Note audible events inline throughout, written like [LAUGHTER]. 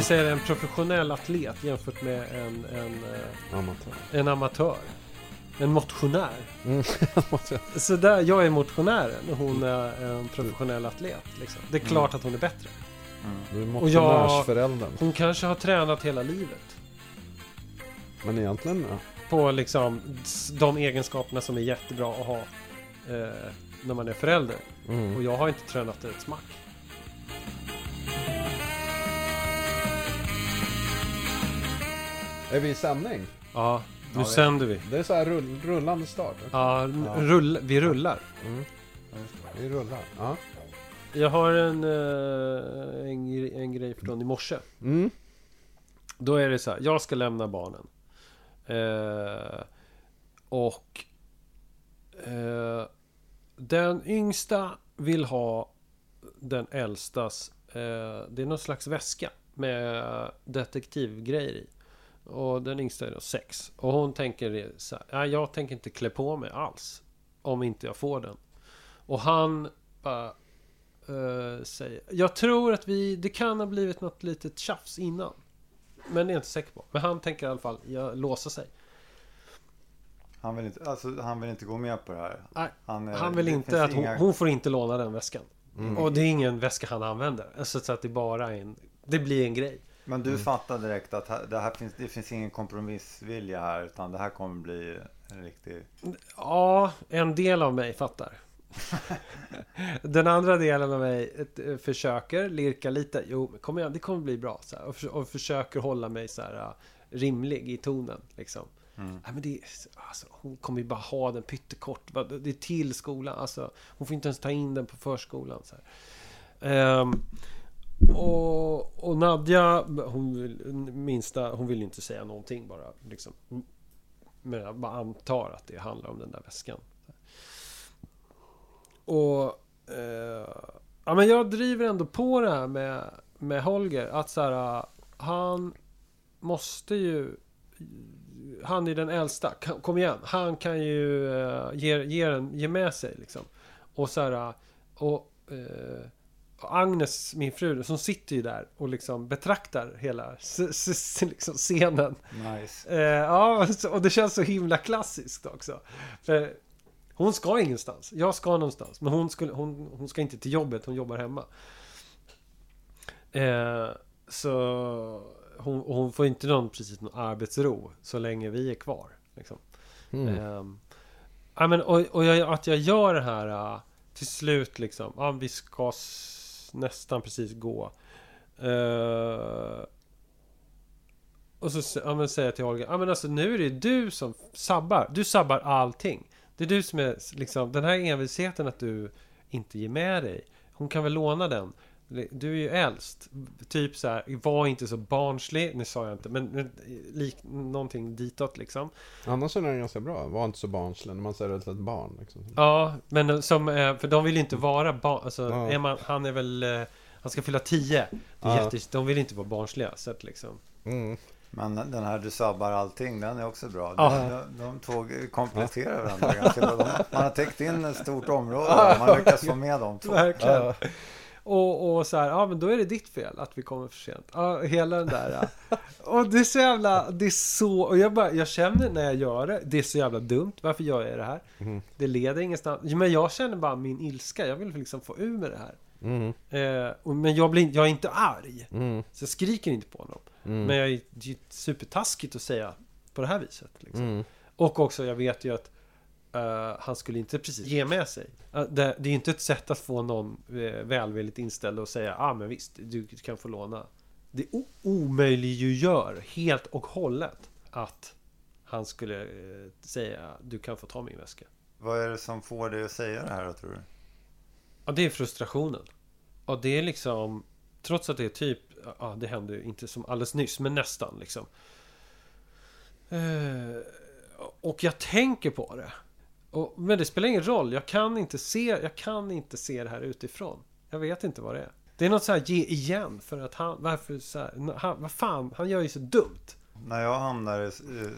vi säger en professionell atlet jämfört med en, en, eh, Amatör. en amatör. En motionär. Mm. [LAUGHS] Så där, jag är motionären och hon är en professionell atlet. Liksom. Det är klart att hon är bättre. Mm. Du är Och jag- motionärsföräldern. Hon kanske har tränat hela livet. Men egentligen, ja. På liksom de egenskaperna som är jättebra att ha eh, när man är förälder. Och Mm. jag har inte tränat ett smack. Är vi i sändning? Ja, nu Ja, sänder vi. Det är så här rull, rullande start. Ja, Ja. Rull, vi rullar. Mm. Vi rullar. Ja. Jag har en, eh, en, en grej från i morse. Mm. Då är det så här, jag ska lämna barnen. Eh, och eh, den yngsta vill ha den äldstas, eh, det är någon slags väska med detektivgrejer i. Och den yngsta är då sex. Och hon tänker så här, "Nej, jag tänker inte klä på mig alls. Om inte jag får den. Och han bara eh, säger, jag tror att vi, det kan ha blivit något litet tjafs innan. Men det är jag inte säker på. Men han tänker i alla fall jag, låsa sig. Han, vill inte, alltså, han vill inte gå med på det här. Nej, Han, eh, Han vill inte att hon, inga- hon får inte låna den väskan. Mm. Och det är ingen väska han använder. Alltså, så att det bara är en... Det blir en grej. Men du fattar direkt att det, här finns, det finns ingen kompromissvilja här. Utan det här kommer bli en riktig... Ja, en del av mig fattar. [LAUGHS] Den andra delen av mig eh, försöker lirka lite. Jo, kom igen, det kommer bli bra. Så här, och, för, och försöker hålla mig så här uh, rimlig i tonen. Liksom. Mm. Nej, men det, alltså, hon kommer ju bara ha den pyttekort. Det är till skolan. Alltså, hon får inte ens ta in den på förskolan. Så här. Och, och Nadja, hon vill, minsta, hon vill inte säga någonting bara. Liksom. Men jag bara antar att det handlar om den där väskan. Och... Eh, ja, men jag driver ändå på det här med, med Holger. Att så här, han måste ju... Han är den äldsta. Kom- igen. Han kan ju eh, ge, ge, ge med sig liksom. Och så här... Och... Eh, Agnes, min fru, som sitter ju där och liksom betraktar hela liksom scenen. Nice. Eh, ja, och det känns så himla klassiskt också. För hon ska ingenstans. Jag ska någonstans. Men hon, skulle, hon, hon ska inte till jobbet, hon jobbar hemma. Eh, så hon, hon får inte någon, precis någon arbetsro så länge vi är kvar. Liksom. Mm. Ehm, ja, men, och och jag, att jag gör det här äh, till slut liksom. Ja, vi ska nästan precis gå. Uh, och så ja, men säger jag till Olga Ja, men alltså, nu är det du som sabbar. Du sabbar allting. Det är du som är liksom den här envisheten att du inte ger med dig. Hon kan väl låna den. Du är ju äldst. Typ så här, var inte så barnslig. Nu sa jag inte, men, men lik, någonting ditåt liksom. Annars är den ganska bra. Var inte så barnslig när man säger ett litet barn. Liksom. Ja, men som, eh, för de vill ju inte vara barn. Alltså, Ja. är man, han är väl, eh, han ska fylla 10. Det är Ja. jätte, de vill inte vara barnsliga. Så att liksom. Mm. Men den här du sabbar allting, den är också bra. De, de, de två kompletterar varandra ganska bra. De, man har täckt in ett stort område. [LAUGHS] Man lyckas få med de två. Verkligen. Ja. Och, och så här, ja men då är det ditt fel att vi kommer för sent. Ja, hela den där. Ja. Och det är så jävla, det är så, och jag bara, jag känner när jag gör det, det är så jävla dumt. Varför gör jag det här? Mhm. Det leder ingenstans. Men jag känner bara min ilska, jag vill liksom få ur med det här. Mm. Eh, och, men jag, blir, jag är inte arg. Mm. Så jag skriker inte på honom. Mm. Men jag är det är supertaskigt att säga på det här viset. Liksom. Mm. Och också, jag vet ju att eh, han skulle inte precis ge med sig. Eh, det, det är ju inte ett sätt att få någon uh, välvilligt inställd och säga ja ah, men visst, du kan få låna. Det omöjliggör helt och hållet att han skulle eh, säga du kan få ta min väska. Vad är det som får dig att säga det här då, tror du? Ja, det är frustrationen. Och det är liksom Trots att det är typ Ja, det hände ju inte som alldeles nyss Men nästan liksom eh, Och jag tänker på det och, Men det spelar ingen roll Jag kan inte se Jag kan inte se det här utifrån Jag vet inte vad det är Det är något så här ge igen För att han Varför så här, han, Vad fan Han gör ju så dumt När jag hamnar i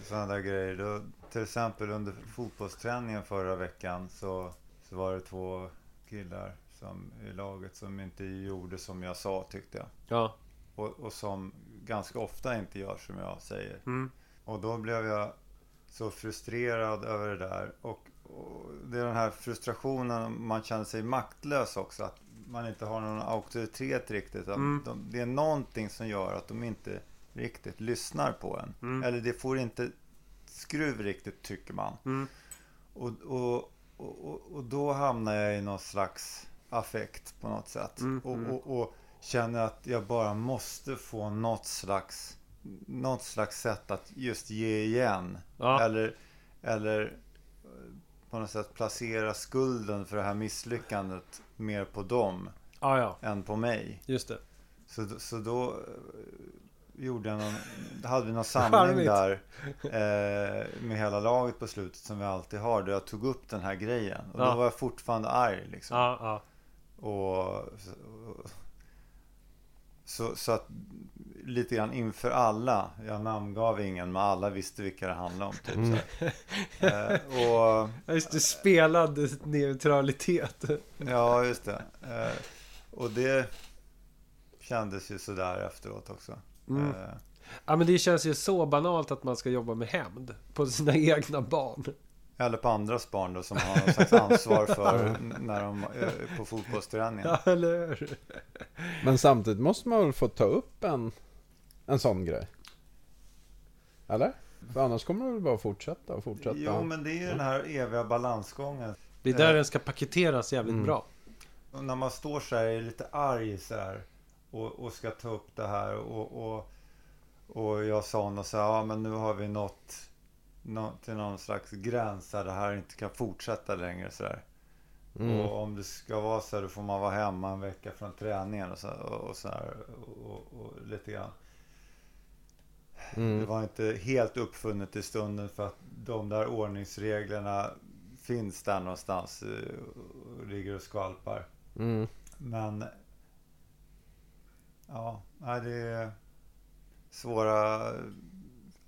sådana där grejer, då, till exempel under fotbollsträningen förra veckan så, så var det två killar som, i laget som inte gjorde som jag sa tyckte jag. Ja och, och som ganska ofta inte gör som jag säger. Mm. Och då blev jag så frustrerad över det där. Och, och det är den här frustrationen, man känner sig maktlös också. Att man inte har någon auktoritet riktigt. Att Mm. de, det är någonting som gör att de inte riktigt lyssnar på en. Mm. Eller det får inte skruv riktigt, tycker man. Mm. Och, och, och, och, då hamnar jag i någon slags affekt på något sätt. Mm, Och, mm. och, och känner att jag bara måste få något slags, något slags sätt att just ge igen. Ja. Eller, eller på något sätt placera skulden för det här misslyckandet mer på dem Ja, ja, än på mig. just det. Så, så då eh, gjorde jag någon, [LAUGHS] hade vi någon samling där eh, med hela laget på slutet som vi alltid har. Där jag tog upp den här grejen. Och Ja. då var jag fortfarande arg liksom. Ja. Och, och, så, så att lite grann inför alla. Jag namngav ingen men alla visste vilka det handlade om. Typ, Mm. eh, och [LAUGHS] Ja, Just det, spelad neutralitet. Ja, just det. Eh, och det kändes ju sådär efteråt också. Mm. Eh, Ja, men det känns ju så banalt att man ska jobba med hämnd på sina [LAUGHS] egna barn. eller på andras barn då som har någon slags ansvar för [LAUGHS] när de är på fotbollsträningen. Ja, eller hur? Men samtidigt måste man väl få ta upp en, en sån grej? Eller? För annars kommer det väl bara fortsätta och fortsätta. Jo, men det är ju den här eviga balansgången. Det är där Eh. den ska paketeras jävligt Mm. bra. Och när man står så här, är lite arg så här och, och ska ta upp det här och, och, och jag sa något så här, ja men nu har vi nått nå, till någon slags gräns där det här inte kan fortsätta längre så här. Mm. Och om det ska vara så här, då får man vara hemma en vecka från träningen och så, och, och så här och, och, och lite grann. Det Mm. var inte helt uppfunnet i stunden för att de där ordningsreglerna finns där någonstans eh, och ligger och skvalpar. Mm. Men ja, det är svåra...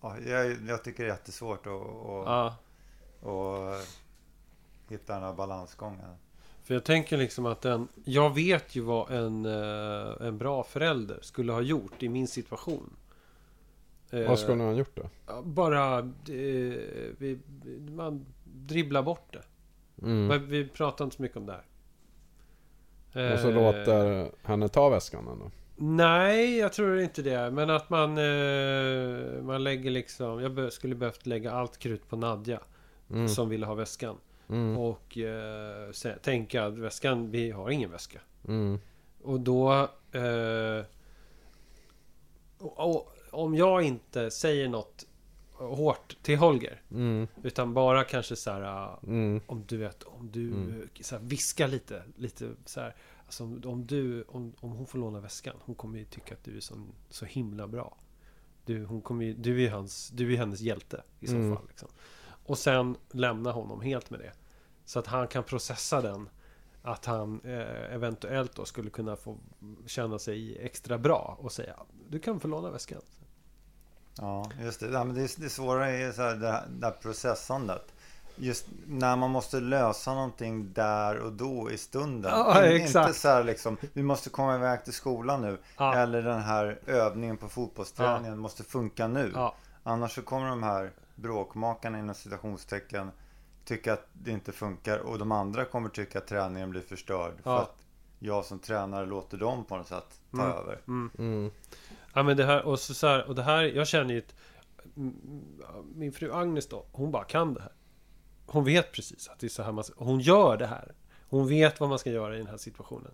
Ja, jag, jag tycker det är jättesvårt att, att, Ja. att hitta den här balansgången. För jag tänker liksom att en... Jag vet ju vad en, eh, en bra förälder skulle ha gjort i min situation. Eh, Vad skulle ni ha gjort då? Bara... eh, vi, man dribblar bort det. Mm. Men vi pratar inte så mycket om det här. Och så Eh, låter henne ta väskan ändå? Nej, jag tror inte det. Men att man, eh, man lägger liksom... Jag skulle behövt lägga allt krut på Nadja. Mm. Som ville ha väskan. Mm. Och eh, tänka att väskan, vi har ingen väska. Mm. Och då... Eh, och, och, om jag inte säger något hårt till Holger. Mm. Utan bara kanske så här... ah, Mm. Om du vet, om du Mm. så här, viskar lite, lite så här. Alltså om, om du, om, om hon får låna väskan, hon kommer ju tycka att du är så, så himla bra. Du, hon kommer ju, du är hans, du är hennes hjälte i så Mm. fall. Liksom. Och sen lämna honom helt med det. Så att han kan processa den. Att han eh, eventuellt då skulle kunna få känna sig extra bra och säga Du kan få låna väskan. Ja, just det. Ja, men det, det svåra är så här, det, här, det här processandet. Just när man måste lösa någonting där och då i stunden. Ja, exakt. Inte så här liksom, vi måste komma iväg till skolan nu. Ja. Eller den här övningen på fotbollsträningen måste funka nu. Ja, Annars så kommer de här bråkmakarna inom citationstecken tycka att det inte funkar och de andra kommer tycka att träningen blir förstörd. För Ja. att jag som tränare låter dem på något sätt ta Mm. över. mm. Mm. Ja men det här och så, så här, och det här, jag känner ju ett, Min fru Agnes då, hon bara kan det här. Hon vet precis att det är så här man Hon gör det här. Hon vet vad man ska göra i den här situationen.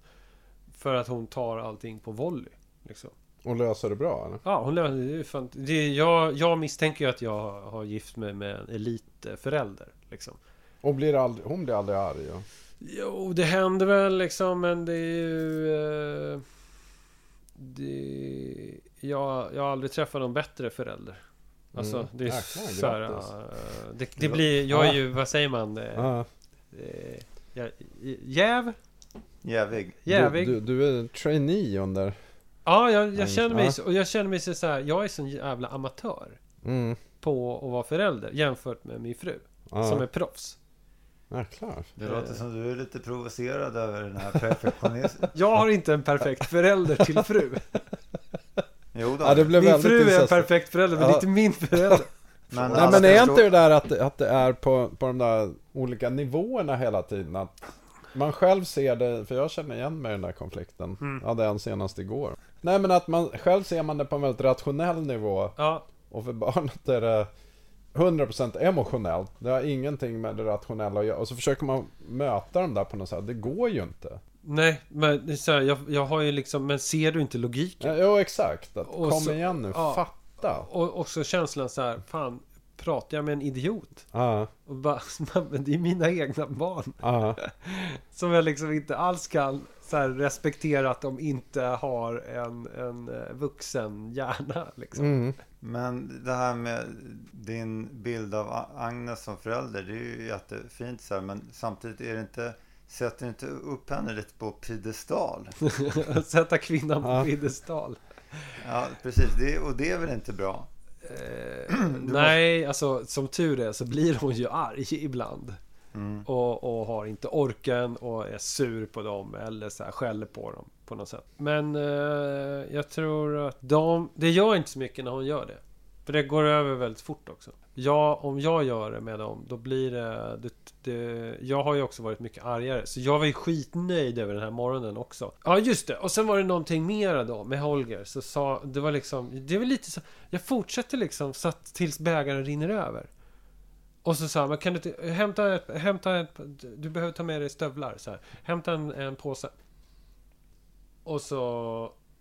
För att hon tar allting på volley. Liksom. Och löser det bra eller? Ja, hon lever, det fan, det är, jag, jag misstänker ju att jag har gift mig med en elitförälder. Liksom. Och blir aldrig, hon blir aldrig arg? Och... Jo, det händer väl liksom, men det är ju... Eh, det, jag, jag har aldrig träffat någon bättre förälder. Alltså, Mm. det är Jäklar, så här, eh, det, det blir... Jag är ju, vad säger man? Eh, eh, jag- jäv? Jävig. Jävig? Du, du, du är trainee under... Ja, jag, jag Ja, känner mig ja. så, och jag känner mig så här, jag är sån jävla amatör Mm. på att vara förälder jämfört med min fru Ja. som är proffs. Jäklar. Det låter som du är lite provocerad över den här perfektionismen. [LAUGHS] Jag har inte en perfekt förälder till fru. [LAUGHS] Jo då. Ja, det blev Min fru är en perfekt förälder, men Ja. inte min förälder. [LAUGHS] Men, Nej alla men är inte det där att, att det är på, på de där olika nivåerna hela tiden? Att man själv ser det, för jag känner igen mig i den där konflikten. Mm. Jag hade en senast igår. Nej men att man själv ser man det på en väldigt rationell nivå. Ja, Och för barnet är det 100% emotionellt. Det har ingenting med det rationella att göra. Och så försöker man möta dem där på något sätt. Det går ju inte. Nej, men så här, jag, jag har ju liksom, men ser du inte logiken? Ja, jo exakt. Att, Och kom så- igen nu, ja. fatta. Och också känslan så här, fan, pratar jag med en idiot? Ja, Och bara, [LAUGHS] men det är mina egna barn. ja. [LAUGHS] Som jag liksom inte alls kan så här, respektera att de inte har en, en eh, vuxen hjärna. Liksom. Mm. Men det här med din bild av Agnes som förälder, det är ju jättefint så här, men samtidigt är det inte, sätter inte upp henne lite på piedestal? [LAUGHS] Sätta kvinnan på Ja. piedestal. Ja, precis, det, och det är väl inte bra? Eh, [CLEARS THROAT] nej, alltså som tur är så blir hon ju arg ibland. Mm. Och, och har inte orken och är sur på dem eller så här skäller på dem på något sätt. Men eh, jag tror att de... Det gör inte så mycket när hon gör det. För det går över väldigt fort också. Ja, om jag gör det med dem, då blir det, det, det... Jag har ju också varit mycket argare. Så jag var ju skitnöjd över den här morgonen också. Ja, just det. Och sen var det någonting mera då med Holger. Så sa... Det var liksom... Det var lite så... Jag fortsätter liksom så att tills bägaren rinner över. Och så sa han, men kan du inte, hämta ett, hämta ett, du behöver ta med dig stövlar så här. Hämta en, en påse. Och så,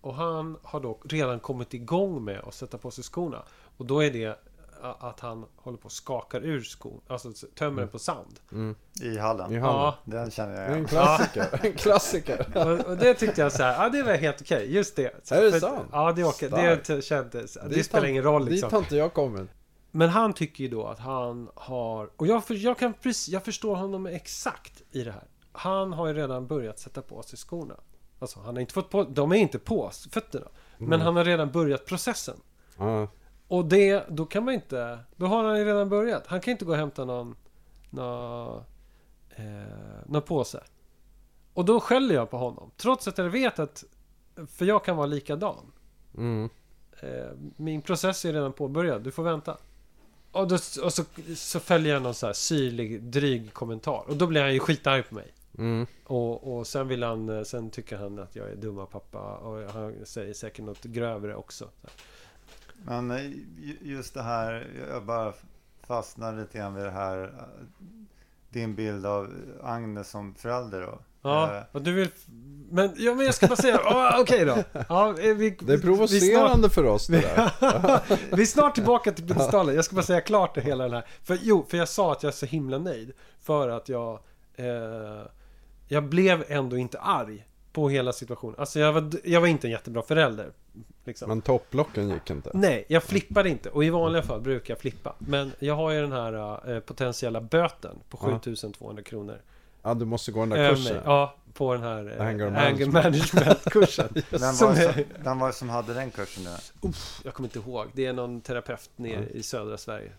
och han har då redan kommit igång med att sätta på sig skorna. Och då är det att han håller på och skakar ur skon, alltså tömmer den på sand. Mm. I hallen? I Ja, hallen. Den känner Det jag är en igen. klassiker. En klassiker. [LAUGHS] och, och det tyckte jag så här, ja det var helt okej, just det. Så, Är det för- sant? Ja, det. Starkt. det kändes, det Dit spelar ingen roll Dit liksom. har inte jag kommit. Men han tycker ju då att han har... Och jag, för, jag, kan, precis- jag förstår honom exakt i det här. Han har ju redan börjat sätta på sig skorna. Alltså han har inte fått på... De är inte på fötterna. Men han har redan börjat processen. Ja. Och det, då kan man inte... Då har han ju redan börjat. Han kan inte gå och hämta någon... Någon, eh, någon påse. Och då skäller jag på honom. Trots att jag vet att... För jag kan vara likadan. Mm. Eh, min process är redan påbörjad, du får vänta. Och, då, och så, så följer jag någon så här syrlig, dryg kommentar. Och då blir han ju skitarg på mig. Mm. Och, och sen vill han, sen tycker han att jag är dumma pappa. Och han säger säkert något grövre också. Men eh, ju- just det här, jag bara fastnar lite grann vid det här. eh, Din bild av Agnes som förälder då. Ja, Eh, och du vill... Men, ja, men jag ska bara säga, ja, [LAUGHS] okej då. Ja, eh, vi, Det är vi snart, provocerande för oss det där. [LAUGHS] vi är snart tillbaka till [LAUGHS] piedestalen. Jag ska bara säga klart det hela den här. För, jo, för jag sa att jag är så himla nöjd. För att jag... Eh, jag blev ändå inte arg på hela situationen. Alltså jag var, jag var inte en jättebra förälder. Liksom. Men topplocken gick inte. Nej, jag flippade inte. Och i vanliga fall brukar jag flippa. Men jag har ju den här eh, potentiella böten på Ja. 7200 kronor. Ja, du måste gå den där över kursen. mig. Ja, på den här eh, Anger anger management. management-kursen. [LAUGHS] Vem var, som, var som hade den kursen nu? Uff, jag kommer inte ihåg. Det är någon terapeut nere i södra Sverige.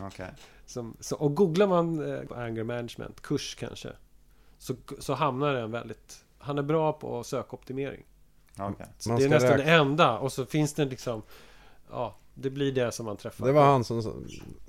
Okej. Som, så, och googlar man eh, anger management, kurs kanske. Så, så hamnar den väldigt... Han är bra på sökoptimering. Så Man det är nästan räkna- det enda. Och så finns det liksom... Ja, det blir det som man träffar. Det var han som...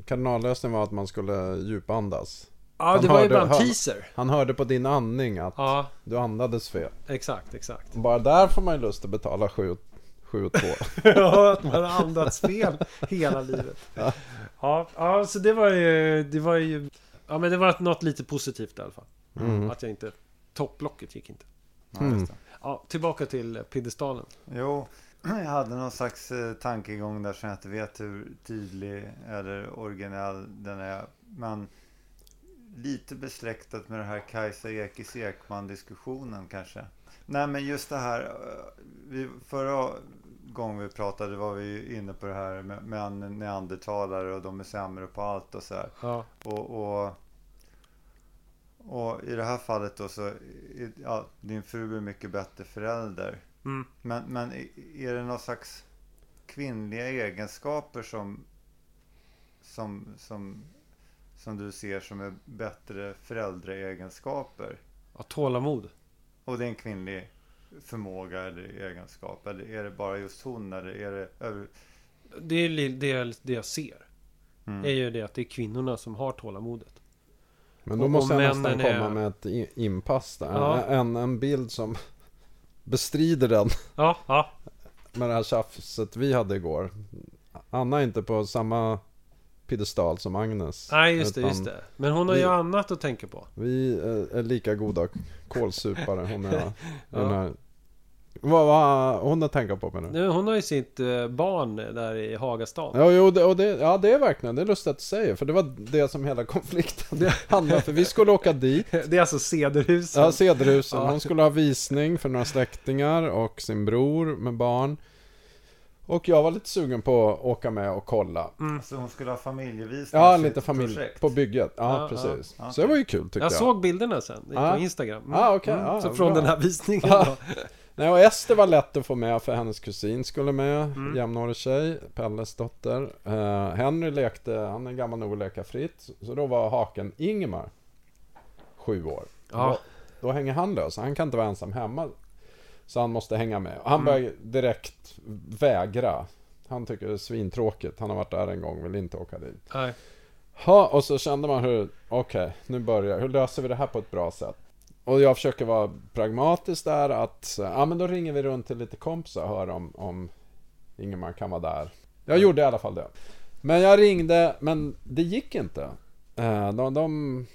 Kardinallösningen var att man skulle djupandas. Ja, han det var ju bara en han- teaser. Han hörde på din andning att Ja, du andades fel. exakt, exakt. Bara där får man ju lust att betala 7 7 2. Ja, att man har andats fel hela livet. Ja. Ja, ja, så det var ju... Det var ju... Ja, men det var något lite positivt i alla fall. Mm. Att jag inte... Topplocket gick inte. Ja, just det. Ja, tillbaka till piedestalen. Jo, [CLEARS THROAT] jag hade någon slags eh, tankegång där som jag inte vet hur tydlig eller originell den är. Men lite besläktat med det här Kajsa Ekis Ekman-diskussionen kanske. Nej, men just det här. eh, Vi, förra gången vi pratade var vi inne på det här med, med neandertalare och de är sämre på allt och så här. Ja, Och, och, och i det här fallet då så, är- ja, din fru är mycket bättre förälder. mm. Men, men är det någon slags kvinnliga egenskaper som, som, som, som du ser som är bättre föräldraegenskaper? ja tålamod. Och det är en kvinnlig förmåga eller egenskap? Eller är det bara just hon? Eller är det över... Det är det, jag- det jag ser. Mm. Är ju det att det är kvinnorna som har tålamodet. Men då Och- måste och jag nästan är- komma med ett inpass där. Ja. En, en bild som [LAUGHS] bestrider den Ja, ja. med det här tjafset vi hade igår. Anna är inte på samma piedestal som Agnes. Nej, just det, just det. Men hon har vi- ju annat att tänka på. Vi är, är lika goda kålsupare hon jag. [LAUGHS] Ja. Den här. Vad vad hon har tänka på menar du? Nu, hon har ju sitt eh, barn där i Hagastan. Ja, jo, det, och det, ja, det är verkligen, det är lustigt att du säger, för det var det som hela konflikten handlade för vi skulle åka dit, [LAUGHS] Det är alltså Cederhusen. ja, Cederhusen, Ja. hon skulle ha visning för några släktingar och sin bror med barn. Och jag var lite sugen på att åka med och kolla. Alltså hon skulle ha familjevisning? Ja, lite familj projekt. på bygget. Ja, Ja, precis. ja. Så det var ju kul tyckte jag. jag såg bilderna sen Ja. på Instagram. Mm. Ah, okej. Ah, så från bra. den här visningen då. [LAUGHS] Nej, och Ester var lätt att få med för hennes kusin skulle med. Mm. Jämnårig tjej, Pelles dotter. Eh, Henry lekte, han är gammal nog att leka fritt. Så då var haken Ingemar. Sju år. Ja. Då, då hänger han lös. Han kan inte vara ensam hemma. Så han måste hänga med. Och han Mm. börjar direkt vägra. Han tycker det är svintråkigt. Han har varit där en gång, vill inte åka dit. Nej. Ha, och så kände man hur, okej, nu börjar Hur löser vi det här på ett bra sätt? Och jag försöker vara pragmatisk där att, ja men då ringer vi runt till lite kompisar och hör om, om Ingemar kan vara där. Jag gjorde i alla fall det. Men jag ringde, men det gick inte. Eh, De, de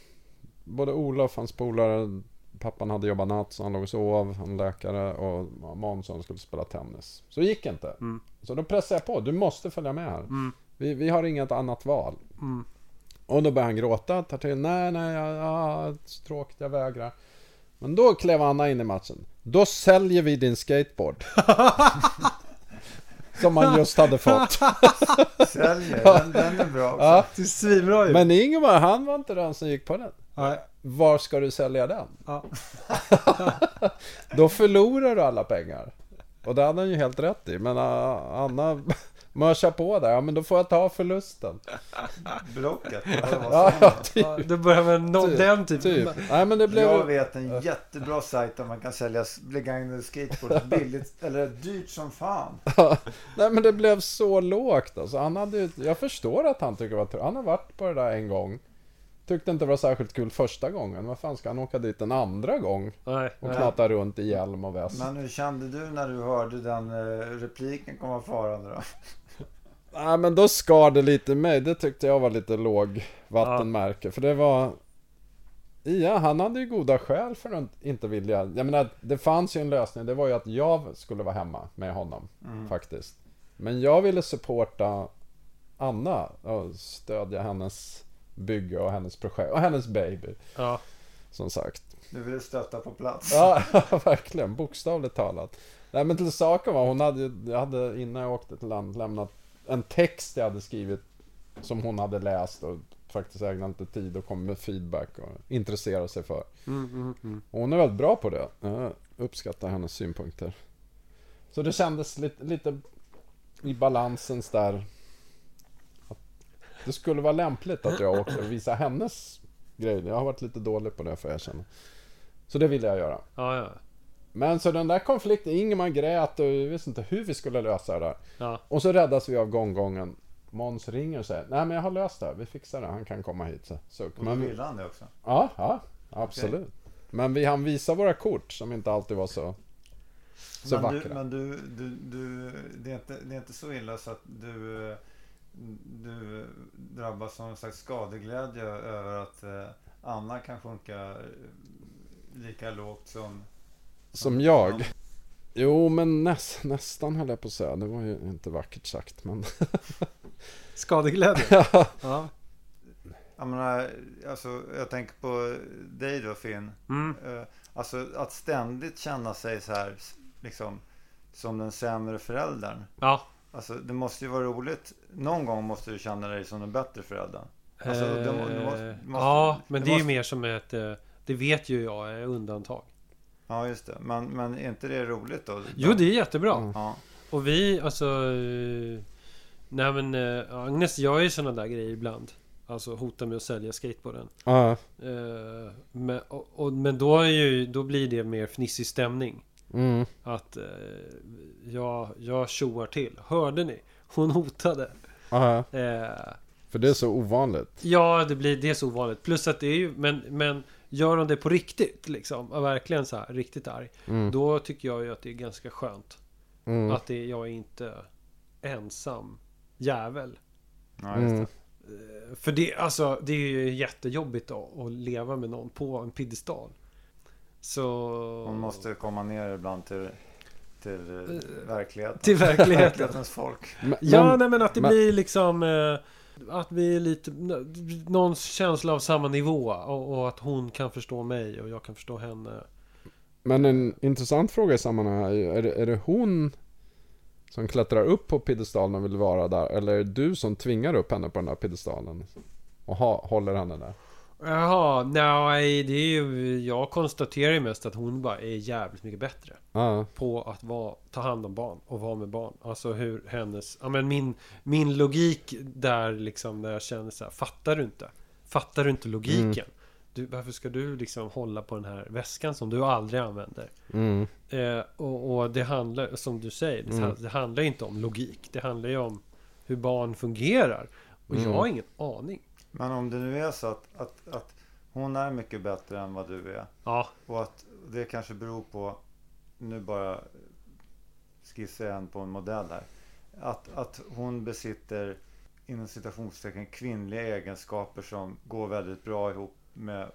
både Olof, hans polare, pappan hade jobbat natt så han låg och sov, han läkare och Månsson skulle spela tennis. Så det gick inte. Mm. Så då pressade jag på, du måste följa med här. Mm. Vi, vi har inget annat val. Mm. Och då började han gråta, tar till, nej, nej, ja, ja, tråkigt, jag vägrar. Men då klev Anna in i matchen. Då säljer vi din skateboard. [LAUGHS] Som han just hade fått. [LAUGHS] Säljer, den, den är bra också. Ja. Det är svinbra ju. Men Ingemar, han var inte den som gick på den. Nej. Var ska du sälja den? Ja. [LAUGHS] Då förlorar du alla pengar. Och det hade han ju helt rätt i. Men uh, Anna mörsar på där. Ja, men då får jag ta förlusten. [LAUGHS] Blocket, Ja, man? typ. Ja, då börjar man nå Typ, den typen. typ. Nej, men det blev... Jag vet en jättebra sajt där man kan sälja begagnade skateboards [LAUGHS] billigt, eller dyrt som fan. [LAUGHS] Nej men det blev så lågt alltså. Han hade jag förstår att han tycker det var tråkigt. Han har varit på det där en gång. Tyckte inte det var särskilt kul första gången. Vad fan ska han åka dit en andra gång? Nej, Och knata runt i hjälm och väst. Men hur kände du när du hörde den eh, repliken komma farande då? Nej men då skar det lite i mig. Det tyckte jag var lite låg vattenmärke. För det var... Ja, han hade ju goda skäl för att inte vilja. Jag menar, det fanns ju en lösning. Det var ju att jag skulle vara hemma med honom. Faktiskt. Men jag ville supporta Anna och stödja hennes bygge och hennes projekt. Och hennes baby. Ja. Som sagt. Du ville stötta på plats. Ja, [LAUGHS] verkligen. Bokstavligt talat. Nej men till saken var, hon hade, ju- jag hade innan jag åkte till land lämnat en text jag hade skrivit som hon hade läst och faktiskt ägnat lite tid och kommit med feedback och intresserat sig för. Mm, mm, mm. Och hon är väldigt bra på det. Jag uppskattar hennes synpunkter. Så det kändes lite, lite i balansens där. Att det skulle vara lämpligt att jag och visade hennes grejer. Jag har varit lite dålig på det får jag erkänna. Så det ville jag göra. Ja, ja. Men så den där konflikten, Ingemar grät och vi visste inte hur vi skulle lösa det där. Ja. Och så räddas vi av gånggången. Måns ringer och säger Nej men jag har löst det, vi fixar det, han kan komma hit. Så. Så, Och då ville han det också. ja, ja, absolut. Men vi hann visa våra kort som inte alltid var så, så men du, vackra. men du, du, du det, är inte, det är inte så illa så att du, du drabbas av någon slags skadeglädje över att eh, Anna kan sjunka lika lågt som... Som jag. Jo men näs, nästan höll jag på att säga. Det var ju inte vackert sagt men... [LAUGHS] Skadeglädje. ja. Ja. Jag menar, alltså jag tänker på dig då Finn. Mm. Eh, Alltså att ständigt känna sig så här, liksom, som den sämre föräldern. Ja. Alltså det måste ju vara roligt. Någon gång måste du känna dig som den bättre föräldern. Alltså, det må- det måste- Eh, det måste- ja, men det det är ju måste- mer som ett... eh, Det vet ju jag är undantag. Ja, just det. Men, men är inte det roligt då? Jo, det är jättebra. Mm. Ja. Och vi, alltså... eh, Nej men eh, Agnes gör ju sådana där grejer ibland. Alltså hotar med att sälja skateboarden. Ja, Eh, men, och, och, men då, är ju, då blir det mer fnissig stämning. Mm. Att eh, jag, jag tjoar till. Hörde ni? Hon hotade. Aha, Eh, för det är så ovanligt. ja, det blir det är så ovanligt. Plus att det är ju, men, men gör de det på riktigt liksom, och verkligen så här riktigt arg. Mm. Då tycker jag ju att det är ganska skönt. Mm. Att det, jag är inte ensam jävel. Ja, Mm. det. Eh, För det, alltså, det är ju jättejobbigt att, att leva med någon på en piedestal. Så... Hon måste komma ner ibland till, till eh, verkligheten. Till verkligheten. [LAUGHS] Verklighetens folk. Men- Ja, men- nej men att det men- blir liksom... Eh, att vi är lite... Någon känsla av samma nivå. Och, och att hon kan förstå mig och jag kan förstå henne. Men en intressant fråga i sammanhanget är ju, är det, är det hon som klättrar upp på piedestalen och vill vara där? Eller är det du som tvingar upp henne på den där piedestalen? Och ha, håller henne där? Jaha, nej det är ju... Jag konstaterar ju mest att hon bara är jävligt mycket bättre. Ja, på att vara, ta hand om barn och vara med barn. Alltså hur hennes, ja men min, min logik där liksom när jag känner så här, fattar du inte? Fattar du inte logiken? Du, varför ska du liksom hålla på den här väskan som du aldrig använder? mm, Eh, och, och det handlar, som du säger, det, Mm. det handlar inte om logik. Det handlar ju om hur barn fungerar. Och Mm. jag har ingen aning. Men om det nu är så att, att, att hon är mycket bättre än vad du är. Ja, Och att det kanske beror på, nu bara skissar jag en på en modell här. Att, att hon besitter inom citationstecken kvinnliga egenskaper som går väldigt bra ihop med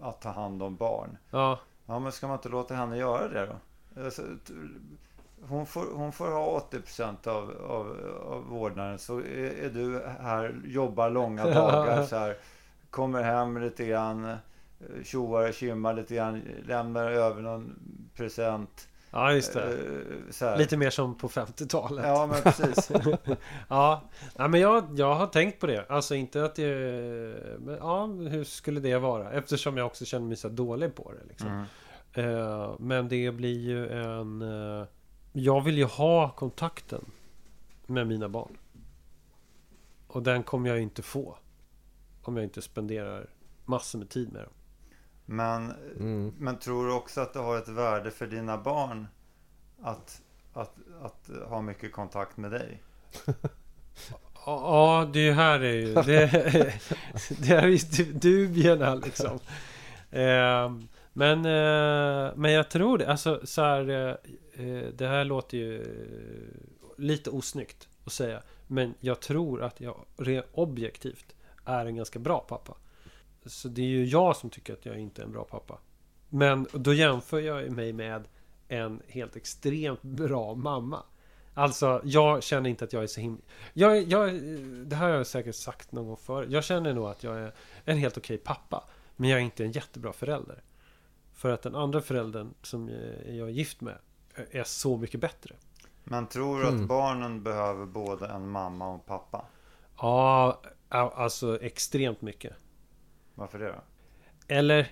att ta hand om barn. ja, Ja men ska man inte låta henne göra det då? Hon får, hon får ha 80% av, av, av vårdnaden så är, är du här, jobbar långa [LAUGHS] dagar så här. Kommer hem lite grann, eh, tjoar och tjimmar lite grann, lämnar över någon present. ja just det. eh. Lite mer som på 50-talet. Ja men precis. [LAUGHS] Ja, ja men jag, jag har tänkt på det. Alltså inte att det... Men ja, hur skulle det vara? Eftersom jag också känner mig så dålig på det. Liksom. Mm. Eh, men det blir ju en... Jag vill ju ha kontakten med mina barn. Och den kommer jag inte få. Om jag inte spenderar massor med tid med dem. Men, mm. men tror du också att det har ett värde för dina barn att, att, att ha mycket kontakt med dig? [LAUGHS] Ja, det här är ju... Det, [LAUGHS] det är ju dubierna liksom. Eh, men, eh, men jag tror det. Alltså så här... Eh, eh det här låter ju eh, lite osnyggt att säga. Men jag tror att jag rent objektivt är en ganska bra pappa. Så det är ju jag som tycker att jag inte är en bra pappa. Men då jämför jag ju mig med en helt extremt bra mamma. Alltså, jag känner inte att jag är så himla... Jag, jag, det här har jag säkert sagt någon gång förr. Jag känner nog att jag är en helt okej pappa. Men jag är inte en jättebra förälder. För att den andra föräldern som jag är gift med är så mycket bättre. Men tror du Mm. att barnen behöver både en mamma och en pappa? Ja, alltså extremt mycket. Varför det då? Eller...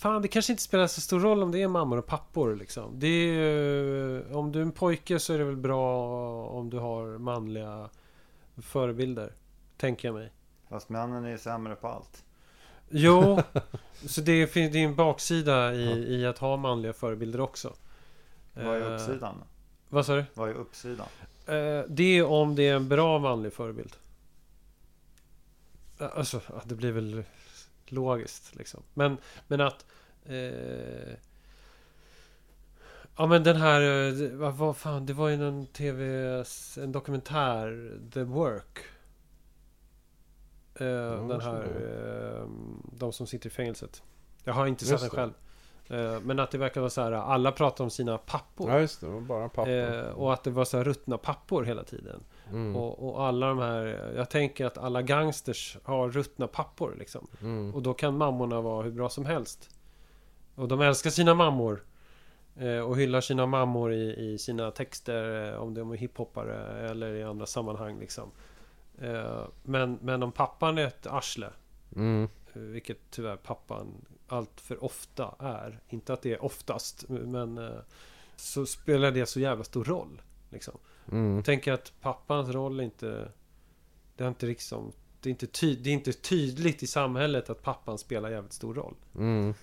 Fan, det kanske inte spelar så stor roll om det är mammor och pappor liksom. Det är ju, Om du är en pojke så är det väl bra om du har manliga förebilder. Tänker jag mig. Fast männen är ju sämre på allt. Jo, [LAUGHS] så det finns det är en baksida i, i att ha manliga förebilder också. Vad är Eh, uppsidan? Vad sa du? Vad är uppsidan? Eh, det är om det är en bra manlig förebild. Eh, Alltså, ja, det blir väl logiskt liksom. Men, men att... Eh, ja men den här... eh, vad fan, det var ju en tv... En dokumentär. The Work. Eh, den här... är Eh, de som sitter i fängelset. Jag har inte sett den själv. Eh, men att det verkar vara så här. Alla pratar om sina pappor. Ja just det, bara pappa. Eh, och att det var så här ruttna pappor hela tiden. mm. Och, och alla de här... Jag tänker att alla gangsters har ruttna pappor liksom. Mm. Och då kan mammorna vara hur bra som helst. Och de älskar sina mammor. Eh, och hyllar sina mammor i, i sina texter. Eh, om de är hiphoppare eller i andra sammanhang liksom. Eh, men, men om pappan är ett arsle. Mm. eh, Vilket tyvärr pappan allt för ofta är. Inte att det är oftast. Men eh, så spelar det så jävla stor roll. Liksom. Mm. Jag tänker att pappans roll är inte... Det är inte liksom... Det är inte, ty, det är inte tydligt i samhället att pappan spelar jävligt stor roll. Mm.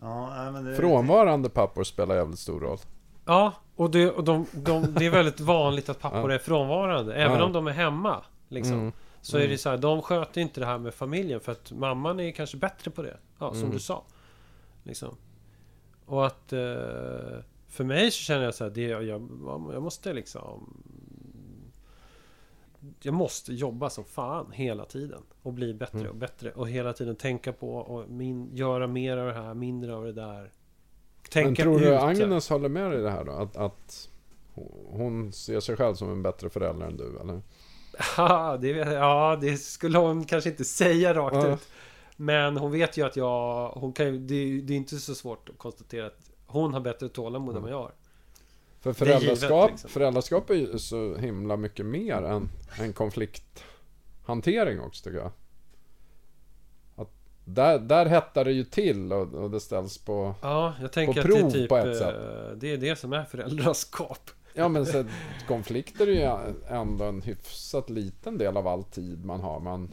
Ja, det, Frånvarande pappor spelar jävligt stor roll. Ja, och, det, och de, de, det är väldigt vanligt att [LAUGHS] pappor Ja. är frånvarande. Även Ja. om de är hemma. Liksom. Mm. Så är det så här, de sköter inte det här med familjen för att mamman är kanske bättre på det. Ja, som Mm. du sa. Liksom. Och att... Eh, för mig så känner jag så här, det, jag, jag måste liksom... Jag måste jobba som fan hela tiden. Och bli bättre Mm. och bättre. Och hela tiden tänka på och min, göra mer av det här, mindre av det där. Men Tänka tror du ut. Agnes håller med dig i det här då? Att, att hon ser sig själv som en bättre förälder än du, eller? Ja, det, ja, det skulle hon kanske inte säga rakt Ja. ut. Men hon vet ju att jag... Hon kan, det, är- det är inte så svårt att konstatera att hon har bättre tålamod än vad jag har. För föräldraskap, liksom. föräldraskap är ju så himla mycket mer än, än konflikthantering också tycker jag. Att där, där hettar det ju till och, och det ställs på... Ja, jag tänker På att det är prov typ... på ett eh, sätt. Det är det som är föräldraskap. Ja men så, konflikter är ju ändå en hyfsat liten del av all tid man har. Man,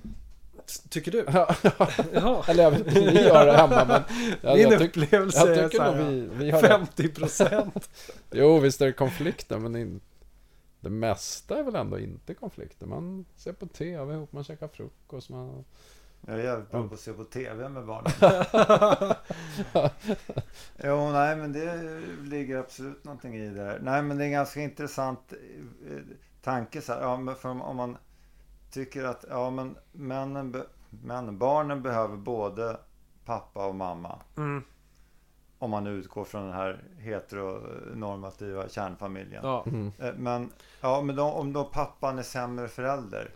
Tycker du? [LAUGHS] Ja. eller jag vet inte hur ni gör det hemma men... Jag, Min jag, tyck, upplevelse jag är tycker så nog här, vi, vi har det. 50 procent. [LAUGHS] Jo visst är det konflikter men in, det mesta är väl ändå inte konflikter. Man ser på TV ihop, man käkar frukost, man... Jag är jävligt bra på att se på TV med barnen. [LAUGHS] jo, nej men det ligger absolut någonting i det där. Nej men det är en ganska intressant eh, tanke så här. Ja, men för om, man tycker att ja, men männen, be, männen, barnen behöver både pappa och mamma. Mm, Om man utgår från den här heteronormativa kärnfamiljen. ja. Mm. Eh, Men, ja, men då, om då pappan är sämre förälder.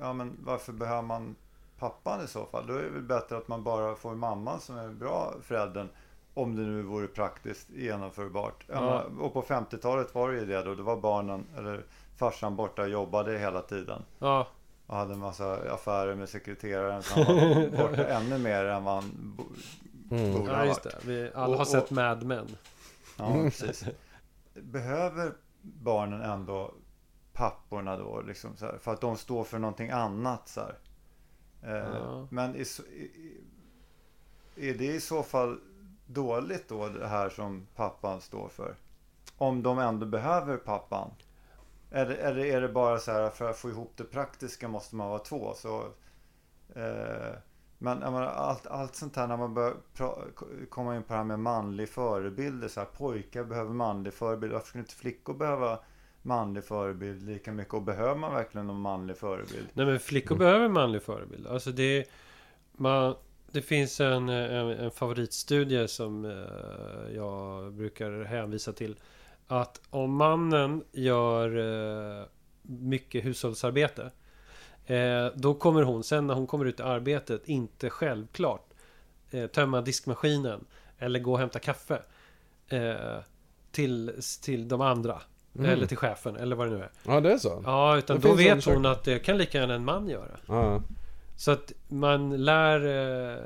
Ja, men varför behöver man pappan i så fall? Då är det väl bättre att man bara får mamman som är bra föräldern. Om det nu vore praktiskt genomförbart. Ja. Och på 50-talet var det ju det då. Det var barnen, eller farsan borta och jobbade hela tiden. ja. Och hade en massa affärer med sekreteraren. Så han var [LAUGHS] borta ännu mer än vad han bo- Mm. borde ja ha varit. Vi alla Och- har sett och- Mad Men. Ja, precis. Behöver barnen ändå papporna då? Liksom, här, för att de står för någonting annat. Så här. Eh, Ja. Men i, i, är det i så fall dåligt då det här som pappan står för? Om de ändå behöver pappan? Eller, eller är det bara så här för att få ihop det praktiska måste man vara två? Så, eh, men menar, allt, allt sånt här när man börjar komma in på det här med manlig förebild. Så här, pojkar behöver manlig förebild. Varför skulle inte flickor behöva manlig förebild lika mycket? Och behöver man verkligen någon manlig förebild? Nej men flickor Mm. behöver manlig förebild. Alltså det... Man, det finns en, en, en favoritstudie som eh, jag brukar hänvisa till. Att om mannen gör eh, mycket hushållsarbete. Eh, då kommer hon sen när hon kommer ut i arbetet inte självklart eh, tömma diskmaskinen. Eller gå och hämta kaffe. Eh, till, till de andra. Mm. Eller till chefen eller vad det nu är. Ja det är så? Ja, utan Det då vet hon att det kan lika gärna en man göra. Ja. Så att man lär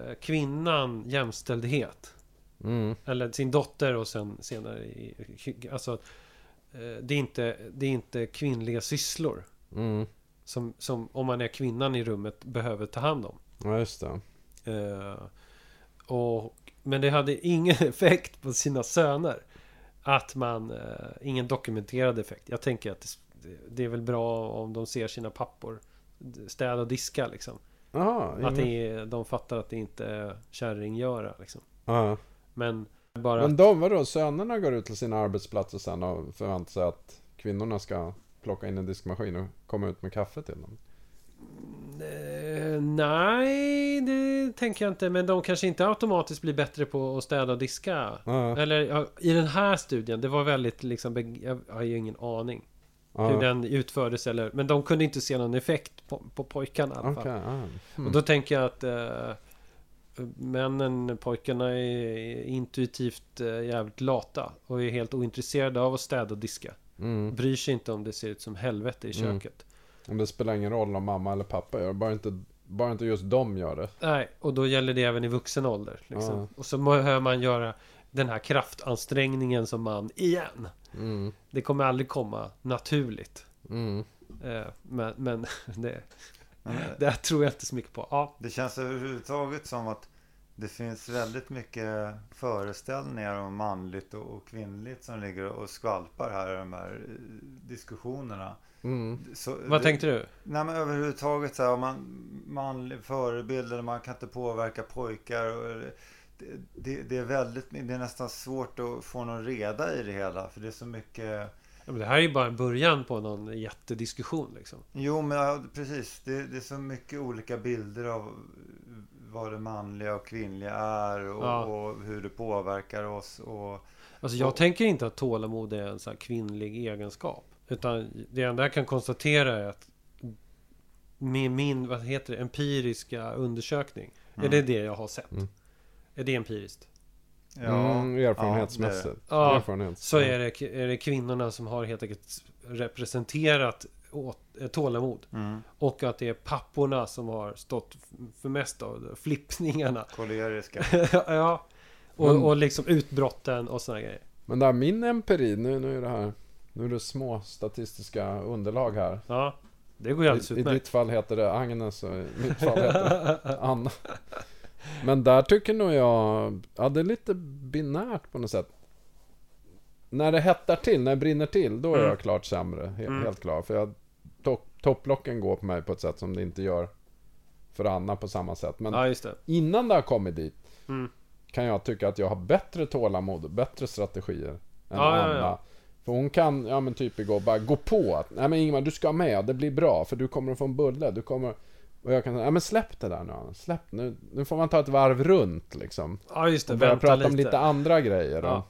eh, kvinnan jämställdhet. Mm. Eller sin dotter och sen senare i, Alltså eh, det, är inte, det är inte kvinnliga sysslor. Mm. Som, som om man är kvinnan i rummet behöver ta hand om. Ja just det. Eh, och, men det hade ingen [LAUGHS] effekt på sina söner. Att man... Eh, ingen dokumenterad effekt. Jag tänker att det, det är väl bra om de ser sina pappor städa och diska liksom. Jaha. Att är, de fattar att det inte är kärringgöra liksom. Ja. Men bara... Men de, vadå? Sönerna går ut till sina arbetsplatser sen och förväntar sig att kvinnorna ska plocka in en diskmaskin och komma ut med kaffe till dem? Eh, nej, det tänker jag inte. Men de kanske inte automatiskt blir bättre på att städa och diska. Ja. Eller ja, i den här studien, det var väldigt liksom... Jag har ju ingen aning hur den utfördes eller... Men de kunde inte se någon effekt på, på pojkarna i alla Okej. fall. ja. Mm. Och då tänker jag att... Eh, männen, pojkarna är intuitivt eh, jävligt lata. Och är helt ointresserade av att städa och diska. Mm. Bryr sig inte om det ser ut som helvete i Mm. köket. Och det spelar ingen roll om mamma eller pappa gör det, bara inte, bara inte just de gör det. Nej, och då gäller det även i vuxen ålder. Liksom. Ja. Och så behöver man göra den här kraftansträngningen som man igen. Mm. Det kommer aldrig komma naturligt. Mm. Eh, men men [LAUGHS] det, eh, det tror jag inte så mycket på. Ja, Det känns överhuvudtaget som att Det finns väldigt mycket föreställningar om manligt och, och kvinnligt som ligger och skvalpar här i de här eh, diskussionerna. Mm. Så Vad det- tänkte du? Nej men överhuvudtaget så här, om man manlig förebild eller man kan inte påverka pojkar. Och, det, det, det är väldigt, det är nästan svårt att få någon reda i det hela. För det är så mycket, Ja, men det här är ju bara början på någon jättediskussion liksom. jo men ja, precis. Det, det är så mycket olika bilder av vad det manliga och kvinnliga är och, Ja. och hur det påverkar oss. Och, Alltså jag Och- tänker inte att tålamod är en så här kvinnlig egenskap. Utan det enda jag kan konstatera är att med min, vad heter det, empiriska undersökning. Är Mm. det det jag har sett? Mm. Är det empiriskt? mm, erfarenhetsmässigt. Ja, Erfarenhets. Så är det, är det kvinnorna som har helt enkelt representerat åt, eh, tålamod. mm, Och att det är papporna som har stått för mest av flippningarna. [LAUGHS] koleriska. [LAUGHS] ja. Och, och liksom utbrotten och sådana grejer. Men där min empiri, nu, nu är det här Nu är det små statistiska underlag här Ja, det går ju alldeles I, I utmärkt. ditt fall heter det Agnes och i mitt fall heter det Anna Men där tycker nog jag Ja det är lite binärt på något sätt När det hettar till, när det brinner till Då är Mm. jag klart sämre, he- Mm. helt klart För jag, topp, topplocken går på mig på ett sätt som det inte gör För Anna på samma sätt Men Ja, det. innan det har kommit dit Mm. kan jag tycka att jag har bättre tålamod och bättre strategier än ja, Anna. ja. För hon kan, ja men typ igår, bara gå på att Nej men Ingmar, du ska med, det blir bra för du kommer att få en bulle, du kommer Och jag kan säga, ja men släpp det där nu släpp nu, nu får man ta ett varv runt liksom Ja, just det. Och Vänta prata lite. om lite andra grejer Ja.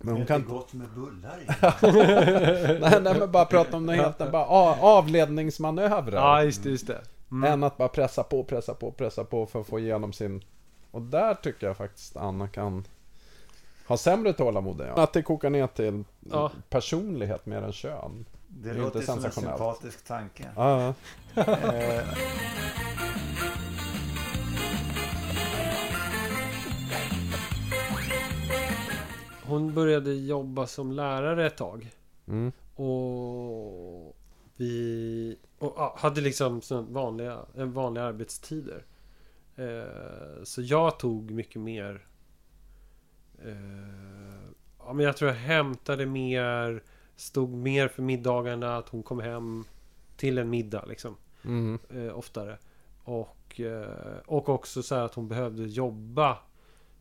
Men hon det kan är gott med bullar i. [LAUGHS] [LAUGHS] nej, nej men bara prata om något helt bara a- avledningsmanövrer Ja, just det. Just det. Mm. Än att bara pressa på, pressa på, pressa på för att få igenom sin... Och där tycker jag faktiskt Anna kan ha sämre tålamod än jag. Att det kokar ner till Ja. personlighet mer än kön. Det, är inte låter som en sympatisk tanke. Ja, [LAUGHS] Eh, Hon började jobba som lärare ett tag. mm. Och vi och, hade liksom sån vanliga, en vanliga arbetstider. Eh, så jag tog mycket mer... Eh, ja, men jag tror jag hämtade mer, stod mer för middagarna, att hon kom hem till en middag liksom. Mm. eh, oftare. Och, eh, och också så här att hon behövde jobba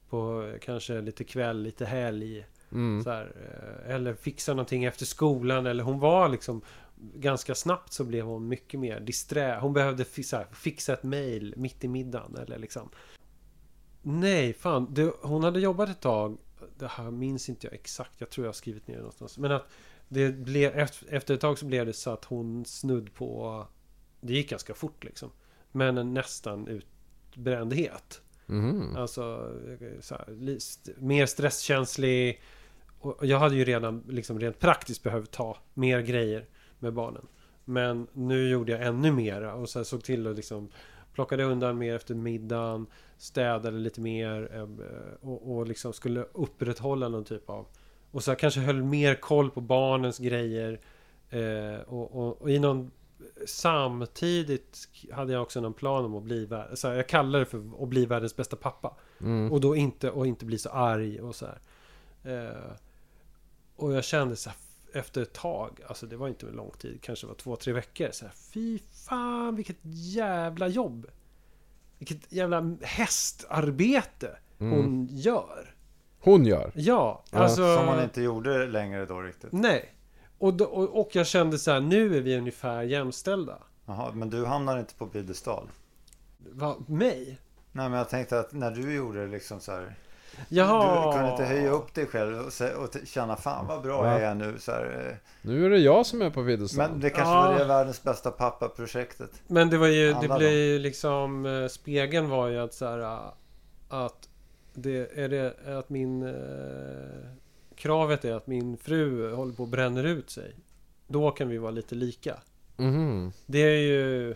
på kanske lite kväll, lite helg. Mm. Så här, eller fixa någonting efter skolan. Eller hon var liksom ganska snabbt så blev hon mycket mer disträ. Hon behövde fixa, fixa ett mail mitt i middagen. Eller liksom. Nej, fan. Det, hon hade jobbat ett tag. Det här minns inte jag exakt. Jag tror jag har skrivit ner det någonstans. Men att det blev, efter, ett tag så blev det så att hon snudd på det gick ganska fort liksom. Men en nästan utbrändhet. Mhm. Alltså så här, mer stresskänslig. Och jag hade ju redan liksom rent praktiskt behövt ta mer grejer med barnen. Men nu gjorde jag ännu mera och så såg till att liksom plockade undan mer efter middagen. Städade lite mer eh, och, och liksom skulle upprätthålla någon typ av och så kanske höll mer koll på barnens grejer. Eh, och, och, och i någon Samtidigt hade jag också någon plan om att bli så här, Jag kallar det för att bli världens bästa pappa. Mm. Och då inte, och inte bli så arg och så här. Eh, och jag kände så här, efter ett tag, alltså det var inte en lång tid, kanske var två, tre veckor. Så här, Fy fan vilket jävla jobb! Vilket jävla hästarbete Mm. hon gör. Hon gör. Ja, Ja, alltså... Som man inte gjorde längre då riktigt. Nej. Och, då, och, och jag kände så här, nu är vi ungefär jämställda. Jaha, men du hamnar inte på piedestal. Vad, mig? Nej, men jag tänkte att när du gjorde det liksom så här. Jaha. Du kunde inte höja upp dig själv och, se, och känna fan vad bra Ja. jag är nu. Så här, eh. Nu är det jag som är på videostan. Men det kanske Ja. var det världens bästa pappa-projektet. Men det var ju, det Handlar blev ju liksom eh, Spegeln var ju att så här eh, Att det är det att min eh, Kravet är att min fru håller på och bränner ut sig Då kan vi vara lite lika Mhm. Det är ju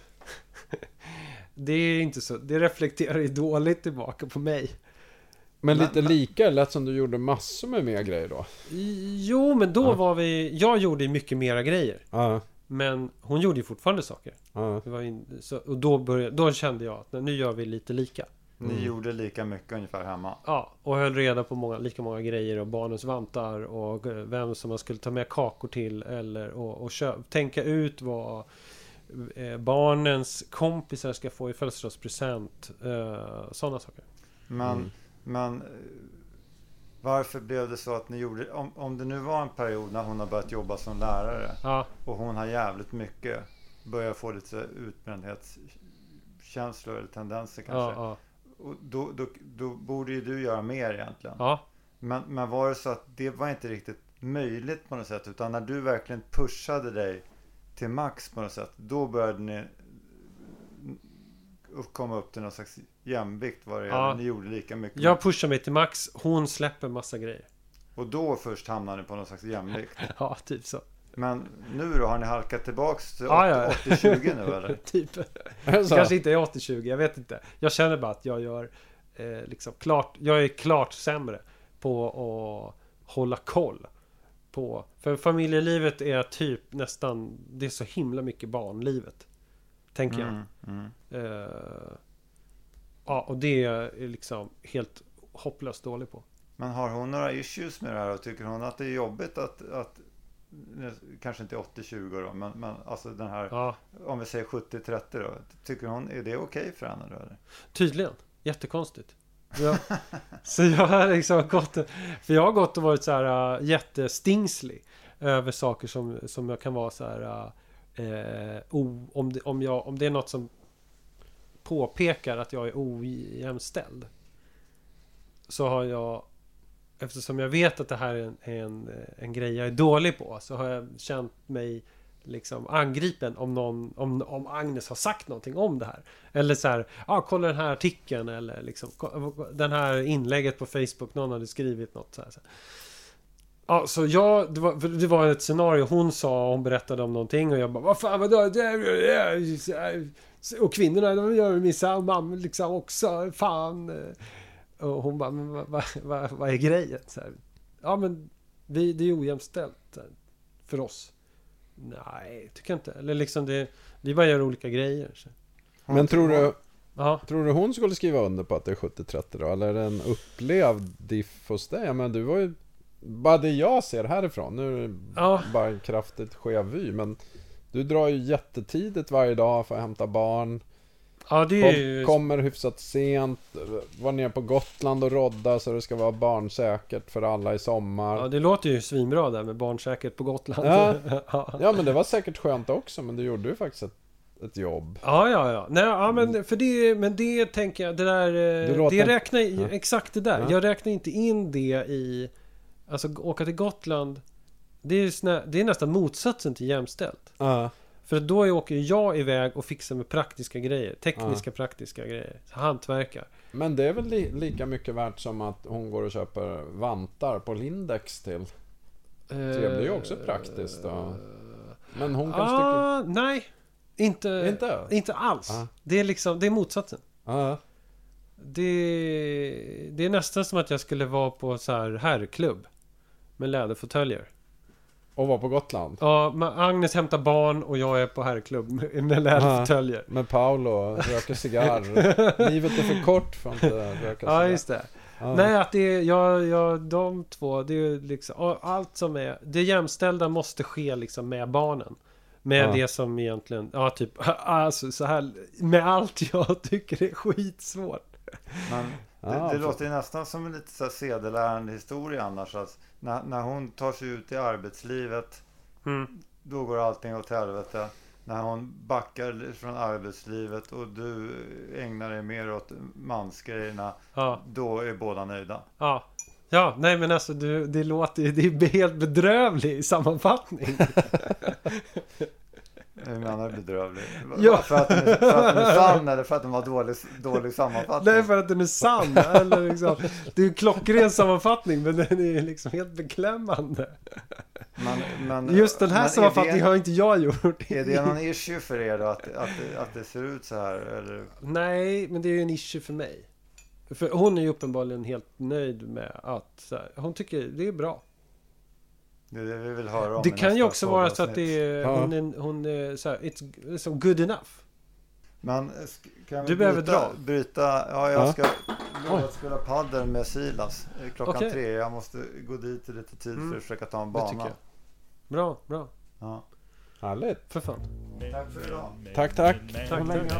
[LAUGHS] Det är inte så Det reflekterar ju dåligt tillbaka på mig Men Men- lite lika, det lät som du gjorde massor med mer grejer då. Jo men då Ja. var vi Jag gjorde mycket mera grejer Ja, Men hon gjorde ju fortfarande saker ja. det var in, så, Och då, började, då kände jag att nu gör vi lite lika Ni Mm. gjorde lika mycket ungefär hemma. Ja, och höll reda på många, lika många grejer och barnens vantar och vem som man skulle ta med kakor till eller och, och kö- tänka ut vad eh, barnens kompisar ska få i födelsedagspresent. Eh, Sådana saker. Men, Mm. Men eh, varför blev det så att ni gjorde... Om, om det nu var en period när hon har börjat jobba som lärare Ja, och hon har jävligt mycket, börjar få lite utbrändhetskänslor eller tendenser kanske. ja, ja, Och då, då, då borde ju du göra mer egentligen. Men, men var det så att det var inte riktigt möjligt på något sätt utan när du verkligen pushade dig till max på något sätt då började ni komma upp till någon slags jämvikt vad det Ja. Ni gjorde lika mycket. Jag pushar mig till max, hon släpper massa grejer. Och då först hamnade ni på någon slags jämvikt. [LAUGHS] Ja, typ så. Men nu då, har ni halkat tillbaks till Ja, ja. 80-20 nu eller? [LAUGHS] typ. Kanske inte är 80-20, jag vet inte. Jag känner bara att jag gör eh, liksom klart, jag är klart sämre på att hålla koll på, för familjelivet är typ nästan, det är så himla mycket barnlivet. Tänker jag. Mm, mm. Eh, ja, och det är jag liksom helt hopplöst dålig på. Men har hon några issues med det här och tycker hon att det är jobbigt att, att kanske inte 80-20 då, men, men alltså den här, Ja, om vi säger 70-30 då. Tycker hon, är det okej för henne då eller? tydligen. Jättekonstigt. Ja. [LAUGHS] så jag har liksom gått, för jag har gått och varit så här uh, jättestingslig över saker som, som jag kan vara så här uh, eh, o, om, det, om, jag, om det är något som påpekar att jag är ojämställd. Så har jag Eftersom jag vet att det här är en, en, en grej jag är dålig på Så har jag känt mig liksom angripen om någon Om, om Agnes har sagt någonting om det här Eller så här, ja ah, kolla den här artikeln eller liksom Den här inlägget på Facebook Någon hade skrivit något så här. Så här. Ja, så jag, det var, det var ett scenario hon sa, hon berättade om någonting och jag bara Vad fan vadå? Och kvinnorna de gör minsann mamma liksom också, fan Och hon bara, men vad, vad, vad, är grejen? Så här, ja men vi, det är ojämställt här, för oss Nej, tycker jag inte. Eller liksom det, vi bara gör olika grejer. Så. Men tror du, Ja, tror du hon skulle skriva under på att det är 70-30 då? Eller är det en upplevd diff hos dig? Men du var ju... Bara det jag ser härifrån, nu är det ja, bara en kraftigt skev vy, men du drar ju jättetidigt varje dag för att hämta barn. ja det är ju... Kom, kommer hyfsat sent, var nere på Gotland och rodda så det ska vara barnsäkert för alla i sommar. Ja, det låter ju svinbra där med barnsäkert på Gotland. [LAUGHS] Ja. ja. Men det var säkert skönt också, men du gjorde ju faktiskt ett, ett jobb. Ja, ja, ja. Nej, ja men för det, men det tänker jag, det där... eh, låter- Det räknar, Ja. exakt det där. Ja. Jag räknar inte in det i... Alltså åka till Gotland. Det är, snä, det är nästan motsatsen till jämställt. Ja. För då åker jag iväg och fixar med praktiska grejer. Tekniska praktiska grejer. Hantverkar. Men det är väl li, lika mycket värt som att hon går och köper vantar på Lindex till. Trevligt. det är ju också praktiskt då. Men hon kanske Ah, nej. Inte, Inte? inte alls. Ah. Det är liksom, det är motsatsen. tycker... Ja. Det, det är nästan som att jag skulle vara på så här herrklubb. Med läderfåtöljer. Och var på Gotland. Ja, men Agnes hämtar barn och jag är på herrklubb med, läderfåtöljer. Med Paolo, röker cigarr. Livet är för kort för att inte röka [LAUGHS] cigarr. Ja, just det. Ja. Nej, att det är, ja, ja, de två, det är liksom, allt som är, det jämställda måste ske liksom med barnen. Med Ja. det som egentligen, ja typ, [LAUGHS] alltså så här, med allt jag tycker är skitsvårt. Men Det, det låter ju nästan som en lite så här sedelärande historia annars. Att när, när hon tar sig ut i arbetslivet Mm. då går allting åt helvete. När hon backar från arbetslivet och du ägnar dig mer åt mansgrejerna. Ja, Då är båda nöjda. ja. Ja, nej men alltså du, det låter ju, det är helt bedrövlig sammanfattning. [LAUGHS] Hur menar du bedrövlig? Ja. För, att den är, för att den är sann eller för att den var dålig, dålig sammanfattning? Nej, för att den är sann. Eller liksom, det är en klockren sammanfattning, men den är liksom helt beklämmande. Men, men, Just den här är sammanfattningen har inte jag gjort. Är det någon issue för er då att, att, att det ser ut så här? Eller? Nej, men det är ju en issue för mig. För hon är ju uppenbarligen helt nöjd med att här, hon tycker det är bra. Det vi vill höra om Det kan ju också vara så att det är, Ja. hon är, hon är så här, it's, it's good enough. Men eh, kan vi Du behöver bryta, dra. bryta? Ja, jag Ja. ska lova att spela padel med Silas eh, klockan Okej. tre. Jag måste gå dit i lite tid Mm. för att försöka ta en bana. jag. Bra, bra. Ja. Härligt. För fan. Tack för idag. Tack, tack. Tack, tack.